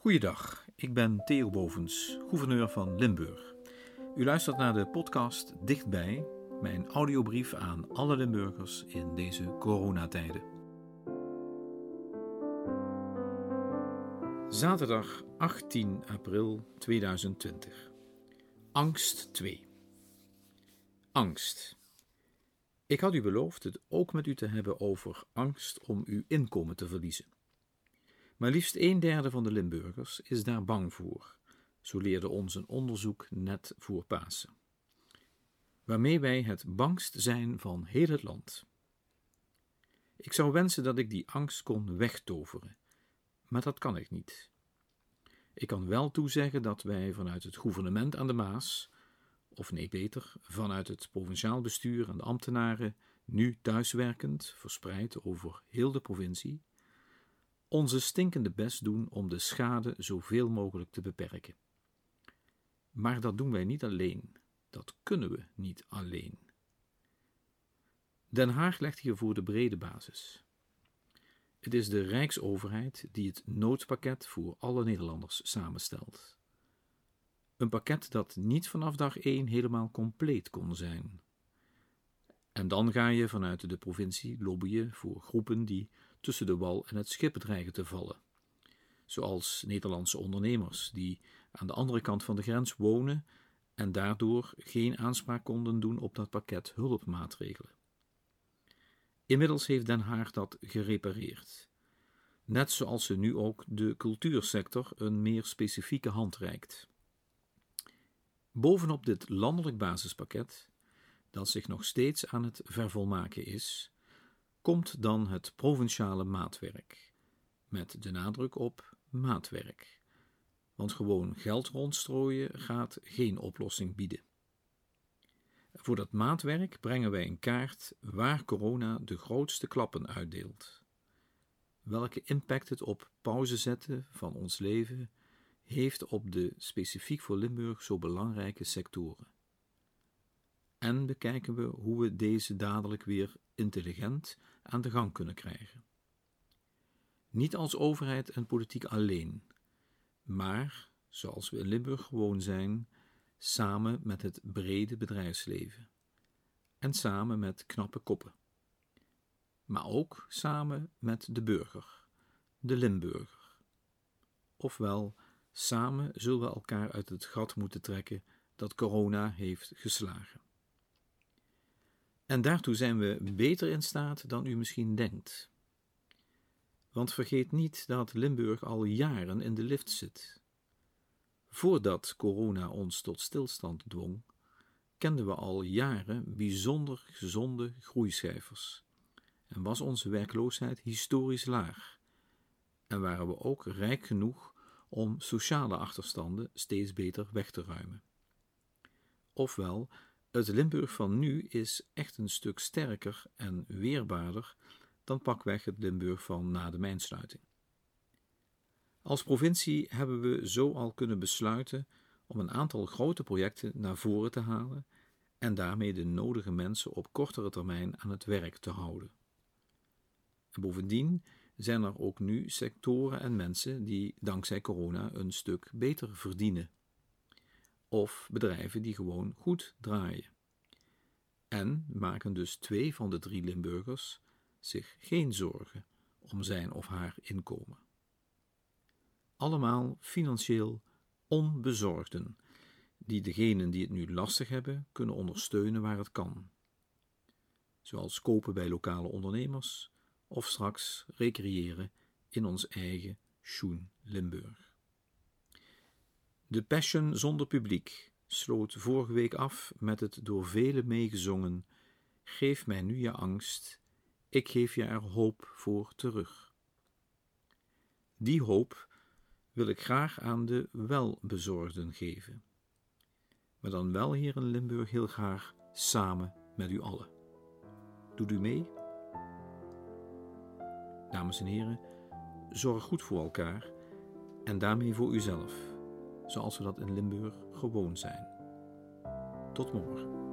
Goeiedag, ik ben Theo Bovens, gouverneur van Limburg. U luistert naar de podcast Dichtbij, mijn audiobrief aan alle Limburgers in deze coronatijden. Zaterdag 18 april 2020. Angst 2. Angst. Ik had u beloofd het ook met u te hebben over angst om uw inkomen te verliezen. Maar liefst een derde van de Limburgers is daar bang voor, zo leerde ons een onderzoek net voor Pasen. Waarmee wij het bangst zijn van heel het land. Ik zou wensen dat ik die angst kon wegtoveren, maar dat kan ik niet. Ik kan wel toezeggen dat wij vanuit het gouvernement aan de Maas, of nee beter, vanuit het provinciaal bestuur en de ambtenaren, nu thuiswerkend, verspreid over heel de provincie, onze stinkende best doen om de schade zoveel mogelijk te beperken. Maar dat doen wij niet alleen. Dat kunnen we niet alleen. Den Haag legt hiervoor de brede basis. Het is de Rijksoverheid die het noodpakket voor alle Nederlanders samenstelt. Een pakket dat niet vanaf dag 1 helemaal compleet kon zijn. En dan ga je vanuit de provincie lobbyen voor groepen die tussen de wal en het schip dreigen te vallen. Zoals Nederlandse ondernemers die aan de andere kant van de grens wonen en daardoor geen aanspraak konden doen op dat pakket hulpmaatregelen. Inmiddels heeft Den Haag dat gerepareerd. Net zoals ze nu ook de cultuursector een meer specifieke hand reikt. Bovenop dit landelijk basispakket, dat zich nog steeds aan het vervolmaken is, komt dan het provinciale maatwerk, met de nadruk op maatwerk. Want gewoon geld rondstrooien gaat geen oplossing bieden. Voor dat maatwerk brengen wij in kaart waar corona de grootste klappen uitdeelt. Welke impact het op pauze zetten van ons leven heeft op de specifiek voor Limburg zo belangrijke sectoren. En bekijken we hoe we deze dadelijk weer intelligent aan de gang kunnen krijgen. Niet als overheid en politiek alleen, maar, zoals we in Limburg gewoon zijn, samen met het brede bedrijfsleven en samen met knappe koppen. Maar ook samen met de burger, de Limburger. Ofwel, samen zullen we elkaar uit het gat moeten trekken dat corona heeft geslagen. En daartoe zijn we beter in staat dan u misschien denkt. Want vergeet niet dat Limburg al jaren in de lift zit. Voordat corona ons tot stilstand dwong, kenden we al jaren bijzonder gezonde groeicijfers en was onze werkloosheid historisch laag en waren we ook rijk genoeg om sociale achterstanden steeds beter weg te ruimen. Ofwel, het Limburg van nu is echt een stuk sterker en weerbaarder dan pakweg het Limburg van na de mijnsluiting. Als provincie hebben we zo al kunnen besluiten om een aantal grote projecten naar voren te halen en daarmee de nodige mensen op kortere termijn aan het werk te houden. En bovendien zijn er ook nu sectoren en mensen die dankzij corona een stuk beter verdienen of bedrijven die gewoon goed draaien. En maken dus twee van de drie Limburgers zich geen zorgen om zijn of haar inkomen. Allemaal financieel onbezorgden, die degenen die het nu lastig hebben kunnen ondersteunen waar het kan. Zoals kopen bij lokale ondernemers of straks recreëren in ons eigen Schoen Limburg. De Passion zonder publiek sloot vorige week af met het door velen meegezongen: Geef mij nu je angst, ik geef je er hoop voor terug. Die hoop wil ik graag aan de welbezorgden geven, maar dan wel hier in Limburg heel graag samen met u allen. Doet u mee? Dames en heren, zorg goed voor elkaar en daarmee voor uzelf zoals we dat in Limburg gewoon zijn. Tot morgen.